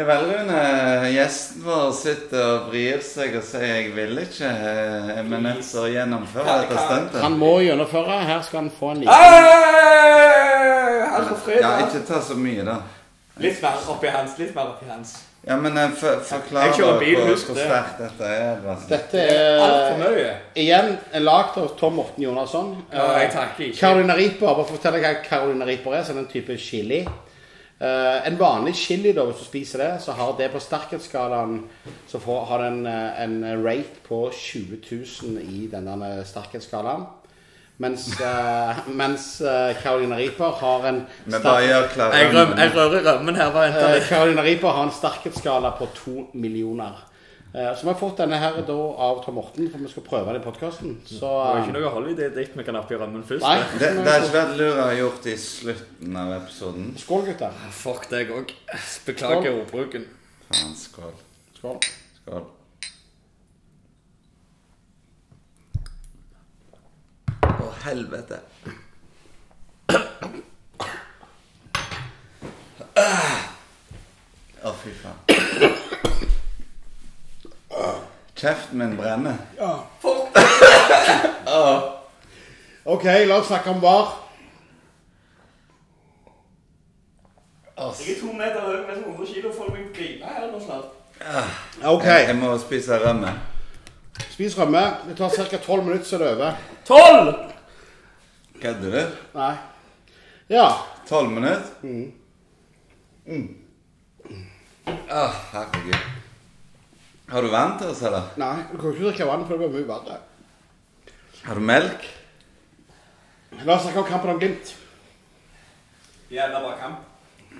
Ja vel, Rune. Gjesten vår sitter og vrir seg og sier 'jeg vil ikke'. eh, Er til å gjennomføre dette stuntet? Han må gjennomføre. Her skal han få en liten Hey! Altså, fred, Ja, ikke ta så mye, da. Litt mer oppi hans. Litt mer oppi hans. Ja, men eh, for, forklar hvor, hvor sterkt dette er. Edvardsen. Dette Altfor er mye. igjen lagd av Tom Morten Jonasson. Ja, jeg takker ikke. Carolina Reaper, bare fortell hva Carolina Reaper er, så er det en type chili. Eh, en vanlig chili, da, hvis du spiser det, så har det på sterkhetsskalaen Så får, har den uh, en rate på 20 000 i denne sterkhetsskalaen. Mens, uh, mens eh, Carolina Reaper har en Jeg, røm, jeg rører rømmen her. Bare Eh. Carolina Reaper har en sterkhetsskala på to millioner. Eh, så vi har fått denne her da av Tom Morten, for vi skal prøve den i podkasten. Det var ikke eh, noe i ditt vi kan oppi rømmen først. Nei. det. Det, er ikke vært lurt å ha gjort i slutten av episoden. Skål, gutter. Fuck deg òg. Beklager ordbruken. Faen, skål. Skål. Skål. Å, helvete. Å, fy faen. Kjeften min brenner. Ja. OK, la oss snakke om var. Jeg er to meter høy med 100 kilo. Får du meg grine her nå snart? OK, Jeg, jeg må spise rømme. spis rømme. Det tar ca. 12 minutter, så er det over. Tolv! Kødder du? Nei. Ja. Tolv minutter? Mm. Å, herregud. Har du vann til oss, eller? Nei, du kan ikke drikke vann, for det blir mye verre. Har du melk? La oss snakke om kampen om Glimt. Jævla bra kamp.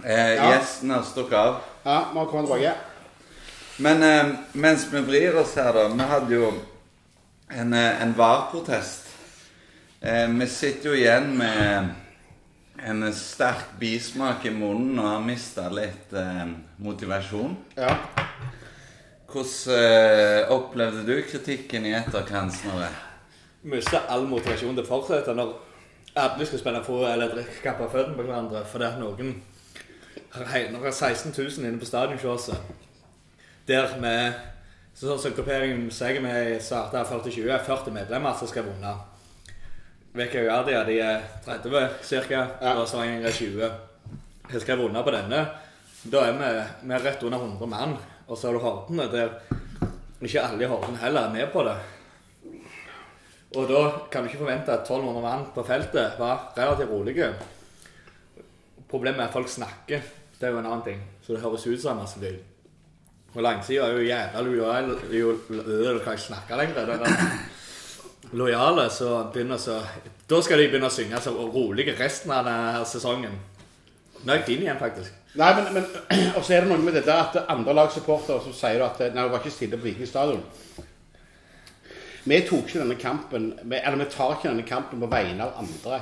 Eh, Ja. Gjesten har stukket av. Ja, vi har kommet tilbake. Men eh, mens vi vrir oss her, da Vi hadde jo en, eh, en VAR-protest. Eh, vi sitter jo igjen med en sterk bismak i munnen og har mista litt eh, motivasjon. Ja. Hvordan eh, opplevde du kritikken i etterkant, Snorre? Mister all motivasjon til å fortsette når alle skal spille for eller drikke kappe føttene på hverandre fordi at noen har det er 16 000 inne på stadionshowet der vi Sånn som grupperingen sier vi starta 40-20, er 40 medlemmer som skal vinne. Vekka Uardia de er 30 ca. Ja. Og Stavanger er 20. Jeg skal vinne på denne. Da er vi, vi er rett under 100 mann. Og så har du Hordene der ikke alle i Horden heller er med på det. Og da kan du ikke forvente at 1200 mann på feltet var relativt rolige. Problemet er at folk snakker. Det er jo en annen ting. Så det høres ut som masse lyd. Og langsida er jo jævla lojal Du kan ikke snakke lenger. Det er lojale så begynner så Da skal de begynne å synge så rolige resten av denne sesongen. Nå er jeg din igjen, faktisk. Nei, men, men Og så er det noe med det der at andre lagssupportere som sier at Nei, det var ikke stille på Viking stadion. Vi tok ikke denne kampen vi, Eller vi tar ikke denne kampen på vegne av andre.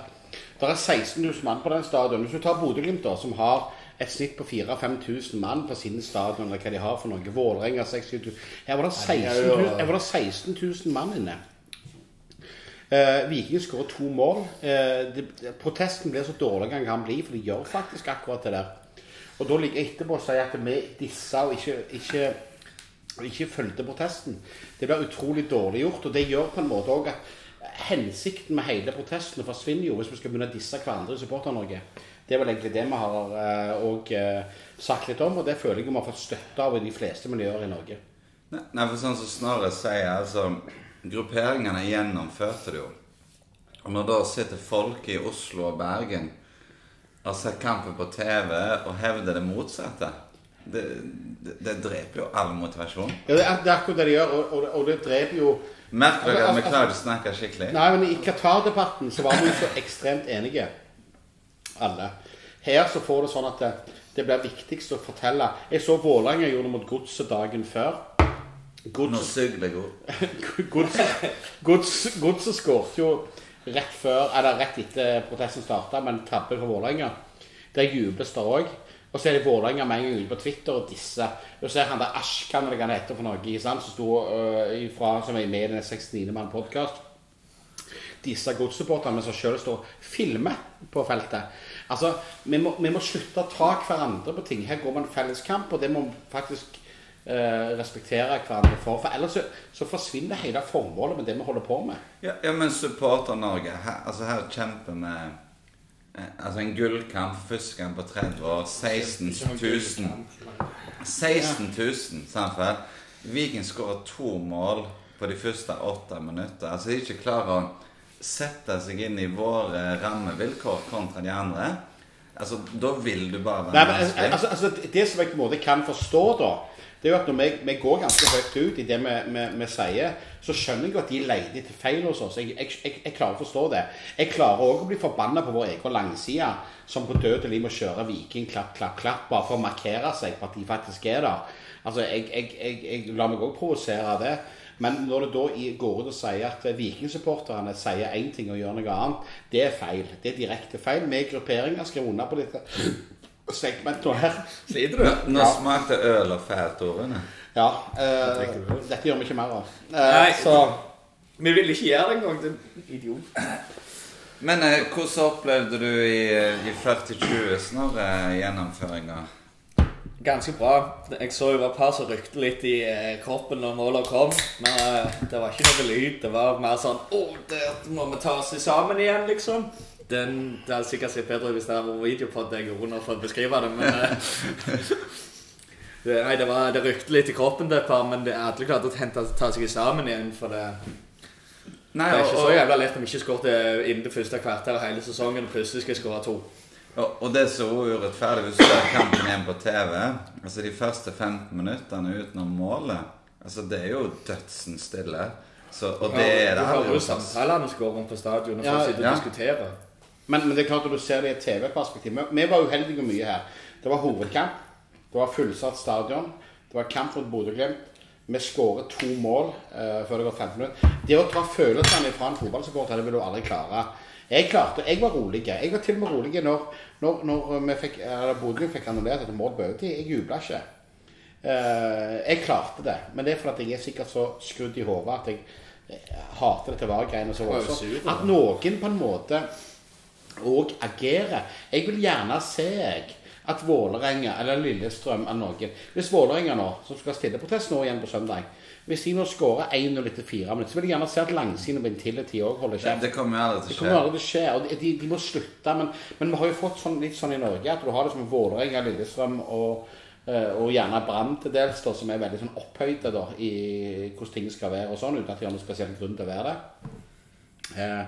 Det er 16 000 mann på den stadion. Hvis du tar Bodø-Glimt, da, som har et snitt på 4000-5000 mann på sin stadion, eller hva de har for noe Vålerenga 6000 Her var det 16 000, her var det 16 000 mann inne. Eh, Viking skårer to mål. Eh, det, protesten blir så dårlig den kan bli, for de gjør faktisk akkurat det der. Og da ligger etterpå og sier at vi dissa og ikke, ikke, ikke fulgte protesten. Det blir utrolig dårlig gjort, og det gjør på en måte òg at hensikten med hele protesten forsvinner jo hvis vi skal begynne å disse hverandre i Supporter-Norge. Det er vel egentlig det vi har òg og, eh, sagt litt om, og det føler jeg vi har fått støtte av i de fleste miljøer i Norge. Nei, for sånn som Snorre sier, altså Grupperingene gjennomførte det jo. Og når da sitter folk i Oslo og Bergen har sett kampen på TV og hevder det motsatte Det, det, det dreper jo all motivasjon. Ja, det, er, det er akkurat det de gjør, og, og, og det dreper jo Merker dere at vi klarer ikke å snakke skikkelig? Nei, men i Qatar-debatten så var vi så ekstremt enige, alle. Her så får det sånn at det, det blir viktigst å fortelle. Jeg så Vålerenga gjorde det mot Godset dagen før. Godset Gods, jo rett før, eller rett etter protesten starta, men tabben for Vålerenga. Der jubles det òg. Og så er det Vålerenga med en gang ute på Twitter og disse. Og så er han der Ashkan, eller hva det heter for noe, ikke sant, som sto uh, ifra, som er med i den 69. mann podkast. disse godssupporterne som sjøl står og filmer på feltet. Altså, vi må, vi må slutte å ta hverandre på ting. Her går man felleskamp, og det må faktisk eh, respektere hverandre for. For ellers så, så forsvinner hele formålet med det vi holder på med. Ja, ja men Supporter-Norge her, altså her kjemper vi eh, Altså en gullkamp første gang på 30 år. 16 000. 16 000, sant vel? Viking skårer to mål på de første åtte minutter. Altså de ikke klarer å sette seg inn i våre rammevilkår kontra de andre. Altså, Da vil du bare Nei, være men, menneskelig. altså, altså, det som jeg på en måte kan forstå, da, det er jo at når vi, vi går ganske høyt ut i det vi, vi, vi sier, så skjønner jeg jo at de leter etter feil hos oss. Jeg, jeg, jeg, jeg klarer å forstå det. Jeg klarer òg å bli forbanna på vår egen langside, som på død og liv må kjøre Viking klapp, klapp, klapp, bare for å markere seg på at de faktisk er der. Altså, jeg lar meg òg provosere av det. Men når du da går ut og sier at Viking-supporterne sier én ting og gjør noe annet, det er feil. Det er direkte feil. Vi i grupperinga skriver under på dette segmentet her. Sliter du? Nå, nå smakte øl og fælt, årene. Ja. Eh, dette gjør vi ikke mer av. Eh, Nei. så Vi vil ikke gjøre det engang. din Idiot. Men eh, hvordan opplevde du i, i 40-20-snarre-gjennomføringa? Ganske bra. Jeg så jo et par som rykte litt i eh, kroppen når målet kom. Men eh, det var ikke noe lyd. Det var mer sånn Å, det må vi ta oss sammen igjen, liksom. Den, det hadde sikkert sett bedre hvis det hadde vært video på det jeg gjorde nå for å beskrive det, men eh, det, Nei, det, var, det rykte litt i kroppen det par, men det, alle klarte å hente, ta seg sammen igjen. For det, Nei, det er og, ikke så og, jævla lett om ikke skåret innen det første kvarteret hele sesongen, og plutselig skal jeg skåre to. Og, og det er så urettferdig hvis du ser kampen igjen på TV. Altså De første 15 minuttene utenom målet Altså Det er jo dødsen stille. Så, og det er det Du hører samtalene som går rundt på stadion, og Ja, folk sitter og ja. diskuterer. Men, men det er klart at du ser det i et TV-perspektiv. Vi, vi var uheldige mye her. Det var hovedkamp. Det var fullsatt stadion. Det var kamp mot Bodø-Glimt. Vi skårer to mål uh, før det går 15 minutter. Det å ta følelsene fra en fotballsupporter, det vil du aldri klare. Jeg klarte, jeg var rolig. Jeg var til og med rolig når, når, når vi fikk, Bodø fikk annullert et mål på overtid. Jeg jubla ikke. Eh, jeg klarte det, men det er fordi jeg er sikkert så skrudd i hodet at jeg hater dette VAR-greiene så voldsomt. At noen på en måte òg agerer. Jeg vil gjerne se jeg, at Vålerenga eller Lillestrøm eller noen Hvis Vålerenga nå, som skal stille protest nå igjen på søndag Hvis de nå skårer 1-0 etter fire minutter, så vil jeg gjerne se at langsiden og Intility òg holder Det, kjeft. det kommer aldri Det til å kommer skje. aldri til å skje. og de, de må slutte. Men, men vi har jo fått sånn, litt sånn i Norge at du har det som Vålerenga, Lillestrøm og, eh, og gjerne Brann til dels, da, som er veldig sånn opphøyde da, i hvordan ting skal være, og sånn, uten at de har noen spesiell grunn til å være det. Eh,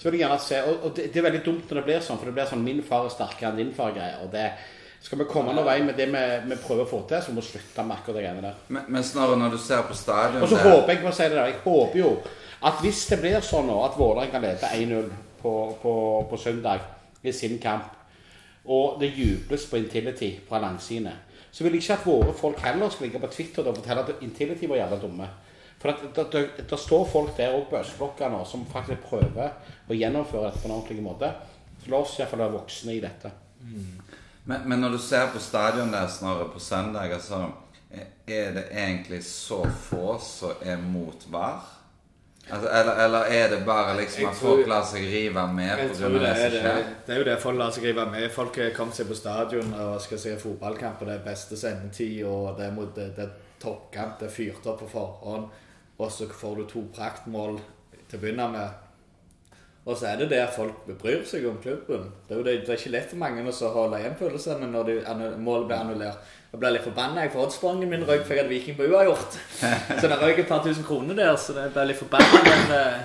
så vil jeg gjerne se, og, og det, det er veldig dumt når det blir sånn, for det blir sånn 'min far er sterkere enn din far'-greier. og det Skal vi komme noen vei med det vi, vi prøver å få til, så må vi slutte med akkurat de greiene der. Men, men snarere når du ser på stadion Og så håper jeg på å si det der, jeg håper jo at hvis det blir sånn nå at Vålerenga leder 1-0 på, på, på søndag i sin kamp, og det jubles på Intility fra langsidene, så vil jeg ikke at våre folk heller skal ligge på Twitter og fortelle at Intility var jævla dumme. For at det, det, det står folk der òg på østblokka nå som faktisk prøver å gjennomføre dette på en ordentlig måte. Så la oss iallfall være voksne i dette. Men, men når du ser på stadion der snarere på søndag, altså Er det egentlig så få som er mot VAR? Altså, eller, eller er det bare liksom at tror- folk lar seg rive med pga. det som skjer? Det er jo det folk lar seg rive med. Folk er kommet seg på stadion og skal se fotballkamp, og det er beste sendetid, og det er, det, det er toppkamp, det er fyrt opp på forhånd, og så får du to praktmål til å begynne med. Og så er det det at folk bryr seg om klubben. Det er det, det er ikke lett for mange å holde igjen følelsene når de, målet blir annullert. Jeg ble litt forbanna. Jeg får oddsbongen min røyk for jeg hadde Viking på uavgjort. Så det røyk et par tusen kroner der, så det ble litt forbanna. Men eh,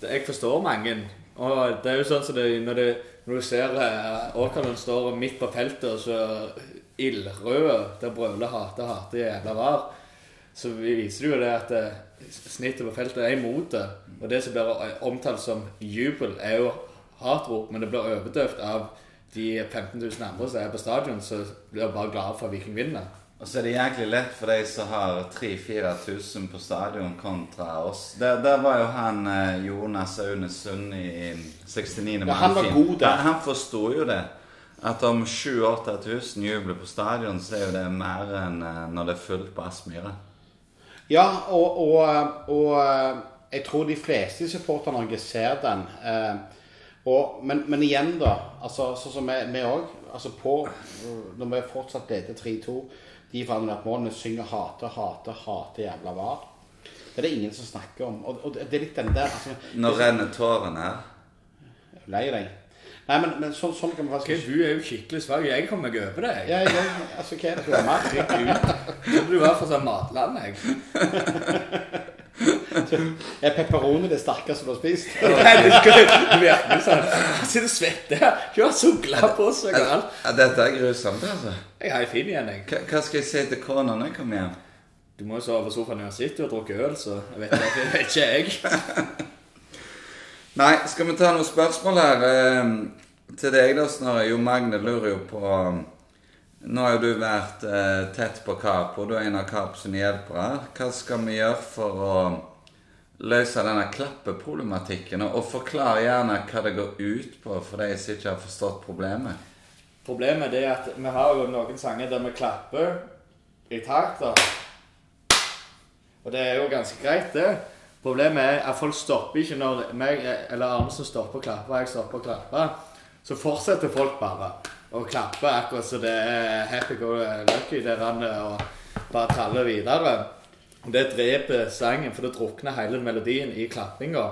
det, jeg forstår mange. Og det er jo sånn som det, når, det, når du ser uh, Åkerlund står midt på feltet og så ildrøde der brøler hater, hater jævla var, så viser det jo det at eh, snittet på feltet er imot det. Og det som blir eh, omtalt som jubel, er jo hatrop, men det blir overdøvd av de 15 000 andre som er på stadion, som blir bare glade for at Viking vinner. Og så er det jæklig lett for de som har 3000-4000 på stadion kontra oss. Der, der var jo han eh, Jonas Aune Sund i 69. Ja, han var god der. Han, forsto jo det. At om 7000-8000 jubler på stadion, så er jo det mer enn eh, når det er fullt på Aspmyra. Ja, og, og, og jeg tror de fleste i Supporter-Norge ser den. Eh, og, men, men igjen, da. altså Sånn som vi òg. Altså på Når vi fortsatt leder 3-2 De forandrer at målene synger 'hate, hate, hate jævla var'. Det er det ingen som snakker om. Og, og det er litt den der altså, Nå renner tårene her. Lei deg. Nei, men, men sånn, sånn kan vi Ok, faktisk Du er jo skikkelig svak. Jeg kommer meg over deg. ja, ja, altså, Hva er det som er mer? Jeg trodde du var fra sånn matland, jeg. Er pepperoni det sterkeste du har spist? Nei, det skal du virkelig sånn. Han sitter og svetter. Ikke har sugla på seg og alt. Ja, dette er grusomt, altså. Jeg har er fin igjen, jeg. Hva, hva skal jeg si til kona når jeg kommer hjem? Du må jo sove på sofaen uansett og drukket øl, så jeg vet ikke, vet ikke jeg. Nei, skal vi ta noen spørsmål her? eh, til deg, da, Snorre. Jo Magne lurer jo på Nå har du vært eh, tett på Kapo, Du er en av Capo sine hjelpere. Hva skal vi gjøre for å løse denne klappeproblematikken? Og, forklar gjerne hva det går ut på for de som ikke har forstått problemet. Problemet er at vi har jo noen sanger der vi klapper i takt. da. Og det er jo ganske greit, det. Problemet er at folk stopper ikke når meg eller Arnesen stopper å klappe, og jeg stopper å klappe. Så fortsetter folk bare å klappe akkurat så det er happy go lucky der han og bare tralle videre. Det dreper sangen, for det drukner hele melodien i klappinga.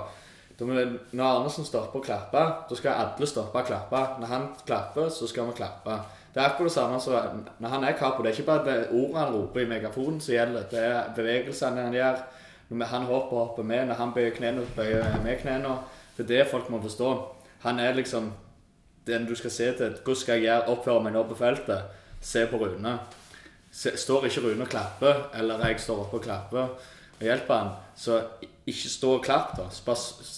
Når Arnesen stopper å klappe, da skal alle stoppe å klappe. Når han klapper, så skal vi klappe. Det er akkurat det samme som når han er capo. Det er ikke bare det ordene han roper i megafonen som gjelder. Det er bevegelsene han gjør. Når han hopper og hopper med, når han bøyer knærne, bøyer med knærne. Det er det folk må forstå. Han er liksom den du skal se til. Hvordan skal jeg gjøre oppføre meg nå på feltet? Se på Rune. Se- Står ikke Rune og klapper, eller jeg står oppe og klapper og hjelper han, så ikke stå og klapp, da. Bare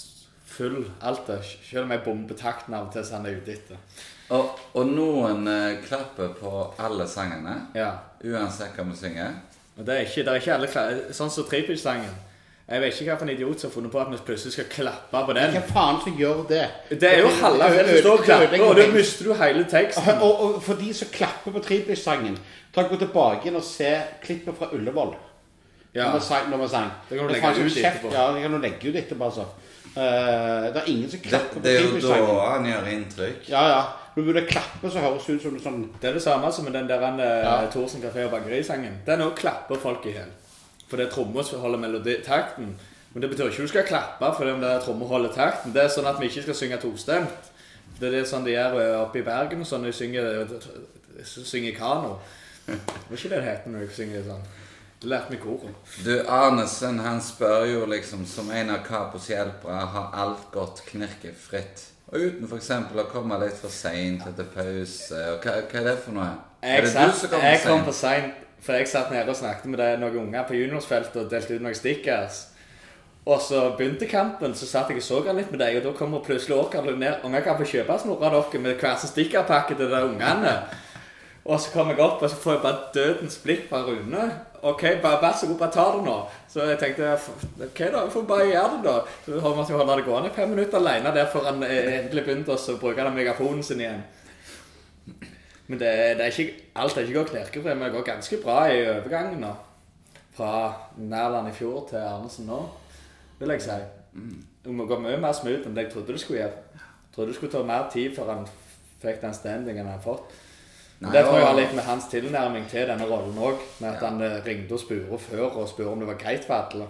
følg alt det. Selv om jeg bomber takten av og til, så han er ute etter. Og, og noen eh, klapper på alle sangene, Ja. uansett hva vi synger. Og det er ikke, det er ikke alle klapper. Sånn som Trippitch-sangen. Jeg vet ikke hvilken idiot som har funnet på at vi plutselig skal klappe på den. Hvem faen som gjør det? Det er jo halve feltet står og klapper, og da mister du hele teksten. Og, og for de som klapper på Tribush-sangen, ta gå tilbake inn og se klippet fra Ullevål. Ja. Når vi sang. Når vi sang. Det kan du legge ut etterpå. Ja, det kan du legge ut etterpå, altså. Uh, det er ingen som Det, klapper på det er jo da han gjør inntrykk. Ja, ja. Når du begynner å klappe, så høres det ut som det sånn Det er det samme som med den der Ja. ja. Thorsen kafé og bakeri-sangen. Den òg klapper folk i hjel. For det trommer som holder meloditakten. Men det betyr ikke at du skal klappe fordi trommer holder takten. Det er sånn at vi ikke skal synge tostemt. Det er det sånn de gjør eh, oppe i Bergen og sånn når de synger, synger kano. Det var ikke det det heter når de synger sånn. Det lærte vi i koret. Du, Arnesen han spør jo liksom som en av Kapos hjelpere har alt gått knirkefritt. Og uten f.eks. å komme litt for seint etter pause. Hva, hva er det for noe? er det du som kommer jeg for kom seint? for seint, for jeg satt nede og snakket med noen unger på juniorsfeltet og delte ut noen stickers. Og så begynte kampen, så satt jeg og så litt med deg, og da kommer plutselig Åkerlund ned. Unger kan få kjøpe snurra dere med hver sin stickerpakke til de ungene. Og så kom jeg opp, og så får jeg bare dødens blikk fra Rune. OK, bare vær så god, bare ta det nå. Så jeg tenkte OK, da, jeg får bare gjøre det, da. Så måtte jeg holde det gående i fem minutter alene der før han eh, endelig begynte å bruke den megafonen sin igjen. Men det, det er ikke, alt er ikke gått knirkefri, men det går ganske bra i overgangen nå. Fra Nærland i fjor til Arnesen nå, vil jeg si. Det må gå mye mer smooth enn det jeg trodde det skulle gjøre. Jeg trodde det skulle ta mer tid før han fikk den standingen han har fått. Nei, det tror jeg har litt med hans tilnærming til denne rollen òg. Med at han eh, ringte og spurte før og spurte om det var greit for alle.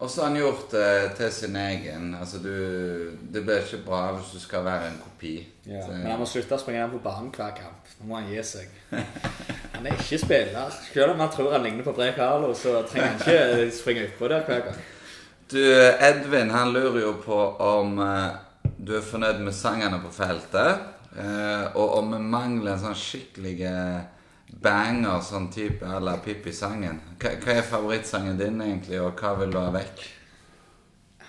Og så har han gjort det til sin egen. Altså, du Det blir ikke bra hvis du skal være en kopi. Ja. Så- Men han må slutte å springe på banen hver kamp. Nå må han gi seg. Han er ikke spiller. Selv om han tror han ligner på Bre Carlo, så trenger han ikke eh, springe utpå der hver gang. Du, Edvin han lurer jo på om eh, du er fornøyd med sangene på feltet. eh, og om vi mangler en sånn skikkelig eh, banger, sånn type à la Pippi-sangen. Hva, hva er favorittsangen din egentlig, og hva vil du ha vekk?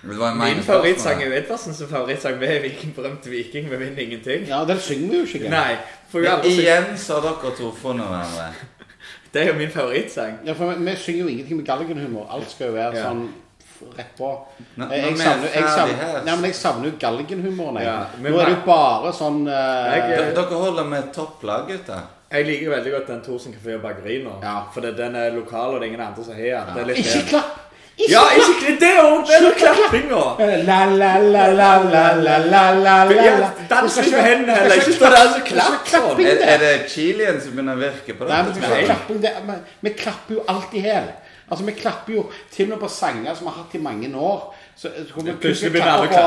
Det var mange Min favorittsang er Edvardsens favorittsang. Vi er Viking, berømt Viking. Vi vinner ingenting. Ja, den synger vi jo ikke. Nei, for vi har aldri igjen så har dere to funnet hverandre. Det er jo min favorittsang. Ja, for vi, vi synger jo ingenting med galgenhumor. Alt skal jo være Ja. sånn f- rett på. Nå- Jeg, nå jeg, er vi savner, jeg, ferdig savner, her. nei, men jeg savner jo galgenhumoren. jeg. Ja, men Nå er det jo bare sånn eh, Jeg- D- Dere holder med topplag, gutter. Jeg liker veldig godt den Thorsen kafé og bakeri nå. Ja. For det, den er lokal, og det er ingen andre som har den. Det er litt Ikke klapp! klapp! Ja, ikke det òg! Det er jo klappinga. La, la, la, la, la, la, la, la, la, dans Det med hendene heller. Ikke stå der og klapp sånn. Er, er det chilien som begynner å virke på Nei, men det skal ikke klapping. Men Vi klapper jo alltid her. Altså, Vi klapper jo til og med på sanger som vi har hatt i mange år. Så, så kommer vi Plutselig blir alle på.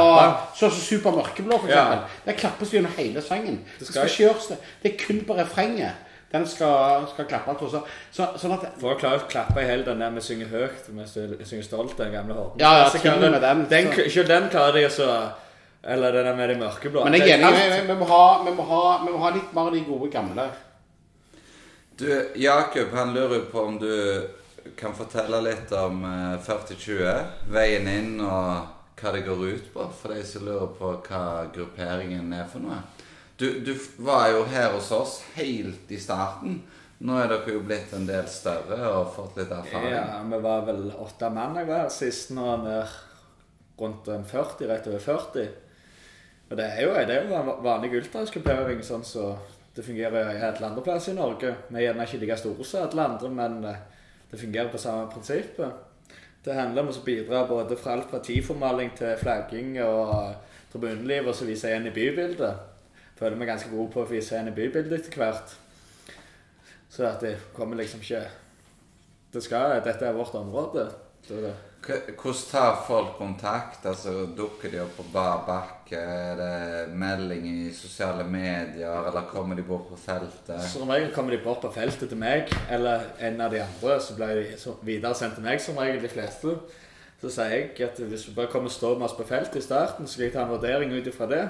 Sånn som Super Mørkeblå, for Ja. eksempel. Der klappes det gjennom hele sangen. Det skal skal ikke gjøres det. Det er kun på refrenget. Den skal, skal klappes på. Så, så, sånn at For å klare å klappe i hele den der med 'Synge høyt', mens å synger stolt, den gamle horden. Ja, ja, til og med den, den så- Ikke den klarer de så Eller den der med de mørkeblå. Men jeg er enig. Vi, vi, må ha, vi, må ha, vi må ha litt mer av de gode gamle. Du, Jakob, han lurer på om du kan fortelle litt om eh, 4020, veien inn og hva det går ut på, for de som lurer på hva grupperingen er for noe. Du, du var jo her hos oss helt i starten. Nå er dere jo blitt en del større og fått litt erfaring. Ja, vi var vel åtte mann jeg var her sist. Nå er vi rundt en 40, rett over 40. Og det er jo, det er jo en vanlig ultraskuppering, sånn så det fungerer i alle andre plasser i Norge. Vi er gjerne ikke like store som alle andre, men eh, det fungerer på samme prinsippet. Det handler om å bidra både fra alt fra tiformaling til flagging og tribuneliv, og så vise igjen i bybildet. Føler meg ganske god på å vise igjen i bybildet etter hvert. Så at det kommer liksom ikke det skal, Dette er vårt område. Det, K- Hvordan tar folk kontakt? Altså, Dukker de opp på bar bakke? Er det melding i sosiale medier? Eller kommer de bort på feltet? som regel kommer de bort på feltet til meg, eller en av de andre. Så blir de så videre sendt til meg, som regel de fleste. Så sier jeg at hvis vi bare kommer og står med oss på feltet i starten, så skal jeg ta en vurdering ut ifra det.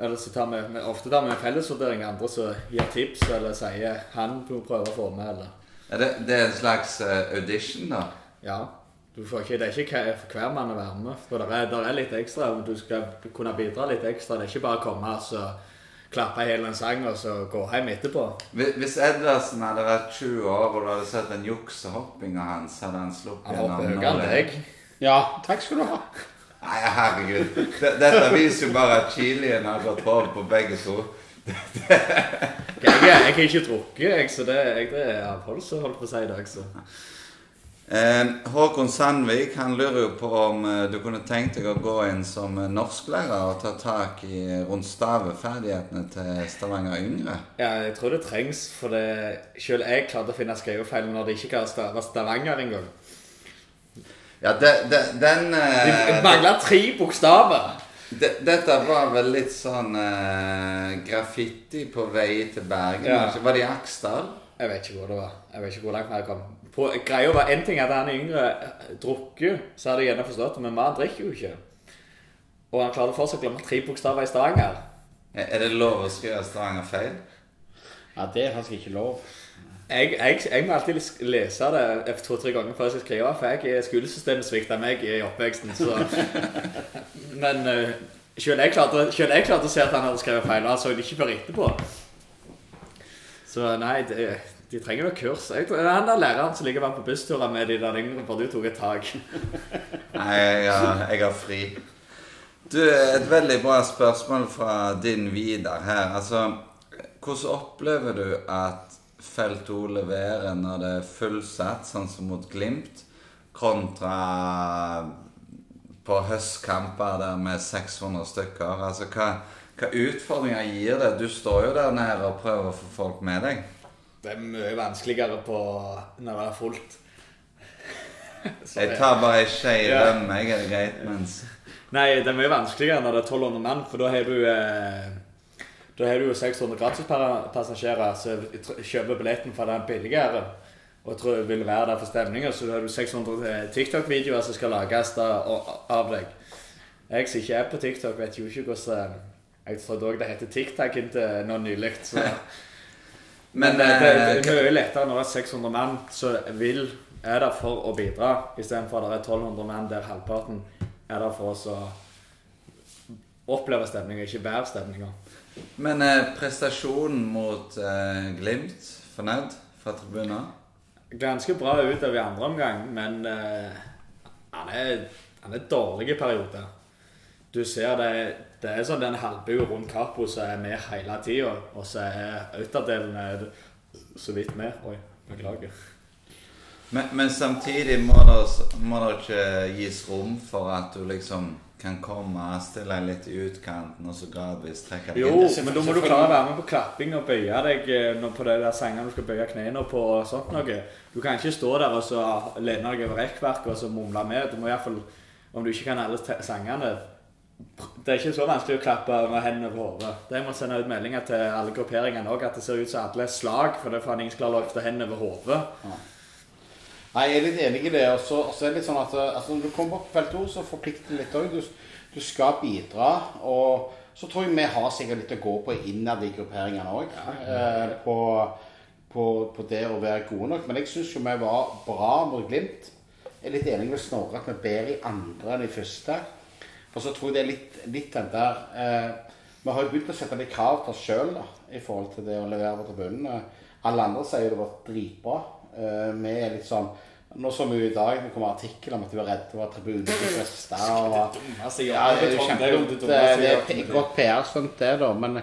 Eller så tar vi, ofte tar vi en fellesvurdering, andre som gir tips eller sier 'han du må prøve å få med', eller Er det, det er en slags eh, audition, da? Ja. Du får ikke, det er ikke for hver mann å være med. For det er, det er litt ekstra. og Du skal kunne bidra litt ekstra. Det er ikke bare å komme og så klappe hele en sang og så gå hjem etterpå. Hvis- Hvis Edvardsen hadde vært 20 år og du hadde sett en juksehoppinga hans, hadde han sluppet Han gjennom hopper høyere enn deg. Ja, takk skal du ha. Nei, herregud. Dette viser jo bare at chilien har gått over på begge to. Jeg, jeg har ikke drukket, jeg, så det, jeg, det er avholds, holdt på å si i dag. Så. Eh, Håkon Sandvik han lurer jo på om eh, du kunne tenkt deg å gå inn som norsklærer og ta tak i rundt staveferdighetene til Stavanger Yngre. Ja, jeg tror det trengs, for det, selv jeg klarte å finne skrivefeil når de ikke kan stave Stavanger engang. Ja, de, de, den De eh, mangler tre bokstaver. de, Dette var vel litt sånn eh, graffiti på vei til Bergen? Ja. Var det i Aksdal? Jeg vet ikke hvor det var. Jeg vet ikke hvor langt jeg kom. På, greia var én ting at han yngre drukker, så hadde jeg gjerne forstått det, men man drikker jo ikke. Og han klarte fortsatt å glemme tre bokstaver i Stavanger. Er er det lov å skrive Stavanger feil? Ja, det er faktisk ikke lov. Jeg, jeg, jeg må alltid lese det to-tre ganger før jeg skal skrive, for jeg, skolesystemet svikta meg i oppveksten. Så. Men uh, selv, jeg klarte, selv jeg klarte å se at han hadde skrevet feil, og han så det ikke før etterpå. Så nei, det, de trenger noe kurs. Jeg, tror- han der læreren som ligger var på bussturer med de der yngre, for du tok et tak. Nei, har, jeg har fri. Du, et veldig bra spørsmål fra din Vidar her. Altså, hvordan opplever du at Felt O leverer når det er fullsatt, sånn som mot Glimt, kontra på høstkamper der med 600 stykker? Altså, hva, hva utfordringer gir det? Du står jo der nede og prøver å få folk med deg. Det er mye vanskeligere på når det er fullt. Jeg tar bare ei skje rømme, jeg er det greit, mens Nei, det er mye vanskeligere når det er 1200 mann, for da har du eh, Da har du jo 600 gratispassasjerer som kjøper billetten for den billigere og tror jeg vil være der for stemninger, så har du 600 eh, TikTok-videoer som skal lages av deg. Jeg som ikke er på TikTok, vet jo ikke hvordan eh, Jeg trodde òg det heter TikTok inntil nå nylig. Så. Men, Men, eh, det, det eh, er mye lettere når det er 600 mann som vil er der for å bidra, istedenfor at det er 1200 mann der halvparten er der for å oppleve stemninga, ikke bære stemninga. Men eh, prestasjonen mot eh, Glimt, fornøyd fra tribunen? Ganske bra utover i andre omgang, men eh, han, er, han er dårlig i perioder. Du ser det, det er sånn den halvbua rundt Kapo som er med hele tida, og så er outerdelen er så vidt med. Oi, beklager. Men, men samtidig må det, ikke gis rom for at du liksom kan komme, stille deg litt i utkanten, og så gradvis trekke Jo, men da må du klare å være med på klapping og bøye deg eh, på de der sangene du skal bøye knærne på og sånt noe. Du kan ikke stå der og så lene deg over rekkverket og så mumle med. Du må i hvert fall, om du ikke kan alle sangene Det er ikke så vanskelig å klappe med hendene over hodet. Det må sende ut meldinger til alle grupperingene òg, at det ser ut som alle er slag, for det er faen ingen som klarer å løfte hendene over hodet. Nei, jeg er litt enig i det. Og så er det litt sånn at altså, når du kommer på felt 2, så forplikter det litt òg. Du, du skal bidra. Og så tror jeg vi har sikkert litt å gå på innad i grupperingene òg. Eh, på, på, på det å være gode nok. Men jeg syns jo vi var bra mot Glimt. Jeg er litt enig med Snorre at vi er bedre i andre enn i første. Og så tror jeg det er litt, litt den der eh, Vi har jo begynt å sette litt krav til oss sjøl i forhold til det å levere på tribunen. Alle andre sier det var dritbra. Eh, vi er litt sånn Nå så vi jo i dag det kom artikkel om at du var redd for at tribunen skulle feste. ja, det er jo kjempedumt. Det, er p- godt PR-stunt, det, da. Men,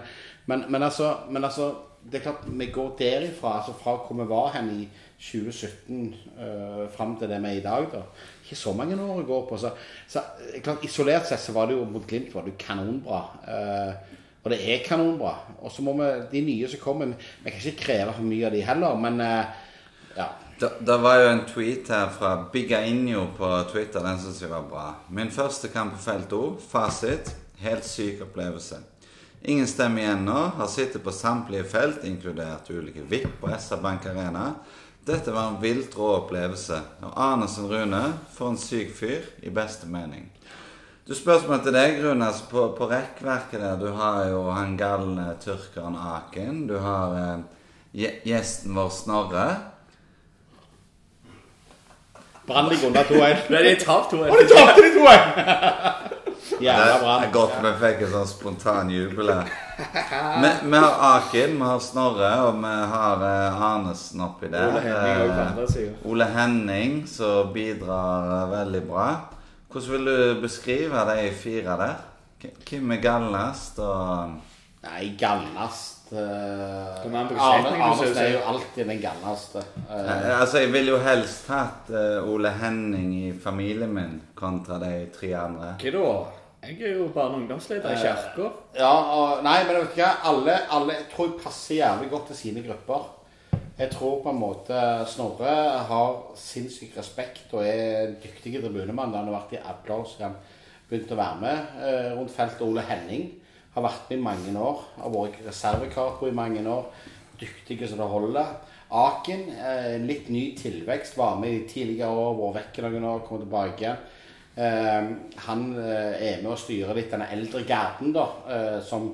men, men, altså, men altså Det er klart, vi går derifra, altså fra hvor vi var hen i 2017 uh, fram til det vi er i dag, da. Ikke så mange år å gå på. Så, så klart, isolert sett så var det jo mot Glimt var det kanonbra. Uh, og det er kanonbra. Og så må vi, de nye som kommer Vi kan ikke kreve for mye av de heller, men uh, ja. Det, var jo en tweet her fra Bigainho på Twitter. Den syns jeg var bra. Min første kamp på felt O. Fasit. Helt syk opplevelse. Ingen stemmer igjen nå. Har sittet på samtlige felt, inkludert ulike VIP på SR-Bank Arena. Dette var en vilt rå opplevelse. Og Arnesen Rune, for en syk fyr, i beste mening. Du Spørsmålet til deg, Rune. Altså på, på rekkverket der, du har jo han galne tyrkeren Aken. Du har eh, gjesten vår Snorre. Brann ligger under 2-1. Nei, de tapt to Og de tapte de 2-1! Jævla Det er godt vi fikk en sånn spontan jubel her. Vi, vi har Akin, vi har Snorre, og vi har eh, Arnesen oppi der. Ole Henning også på andre Eh, siden. Ole Henning, som bidrar eh, veldig bra. Hvordan vil du beskrive de fire der? K- Hvem er gallest og Nei, gallast uh, Kom an på hvilken Arne, setning du Arnesen er jo alltid den galleste. Eh, Eh, Altså, jeg ville jo helst hatt eh, Ole Henning i familien min kontra de tre andre. Hva da? Jeg er jo barne- og ungdomsleder i kirka. ja, og, nei, men vet du hva? Alle, alle jeg tror jeg passer jævlig godt til sine grupper. Jeg tror på en måte Snorre har sinnssyk respekt og er en dyktig tribunemann. Han har vært i alle år siden han begynte å være med eh, rundt feltet. Ole Henning har vært med i mange år. Har vært reservekarpo i mange år. Dyktig så det holder. Aken, eh, litt ny tilvekst, var med i tidligere år, vært vekk noen år, kom tilbake. Eh, han eh, er med og styrer litt denne eldre garden, da, eh, som,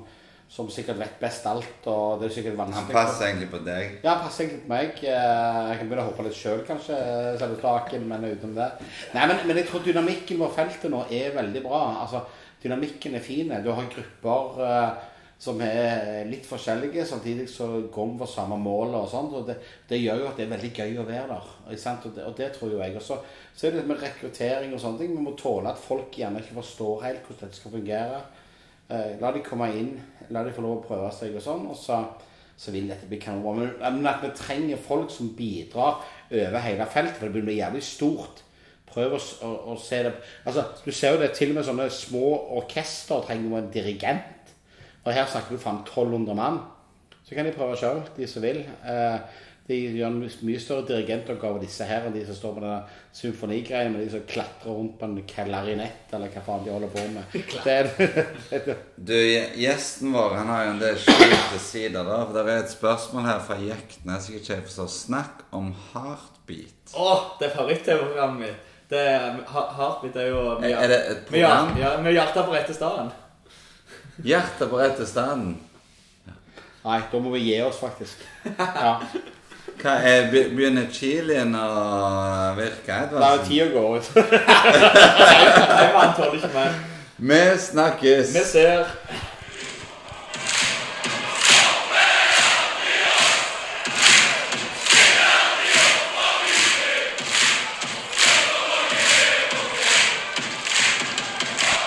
som sikkert vet best alt. og det er sikkert Han vanskelig. passer egentlig på deg. Ja, han passer egentlig på meg. Eh, Jeg kan begynne å hoppe litt sjøl, kanskje. Selve taken, men utenom det. Nei, men, men jeg tror dynamikken på feltet nå er veldig bra. Altså, Dynamikken er fin. Du har grupper som er litt forskjellige, samtidig så går vi for samme mål og sånt. Og det, det gjør jo at det er veldig gøy å være der. Og, det, og det tror jo jeg. Og så, er det med rekruttering og sånne ting. Vi må tåle at folk gjerne ikke forstår helt hvordan dette skal fungere. Eh, la de komme inn, la de få lov å prøve seg og sånn. Og så, så vil dette bli kanonbra. Men, men at vi trenger folk som bidrar over hele feltet, for det blir jævlig stort. Prøv å, å, å se det Altså, Du ser jo det til og med sånne små orkester trenger jo en dirigent. Og her snakker vi faen 1200 mann. Så kan de prøve sjøl, de som vil. Eh, de gjør en mye større dirigentoppgave, disse her, enn de som står på den symfonigreia med de som klatrer rundt på en klarinett, eller hva faen de holder på med. Det er, det er, Du, Gjesten vår han har jo en del skjulte sider. da, for Det er et spørsmål her fra Jeknes. Jeg ikke forstår. Snakk om heartbeat. Å, det er favoritt-TV-programmet mitt. Det er, Heartbeat er jo Er, er det et Med, program? ja, med hjertet på rette stedet. Hjertet på rette stedet. nei, da må vi gi oss, faktisk. Ja. Hva er, be- Begynner chilien å virke? Edvardsen? tida går ut. Jeg vant tåler ikke mer. Vi snakkes! Vi ser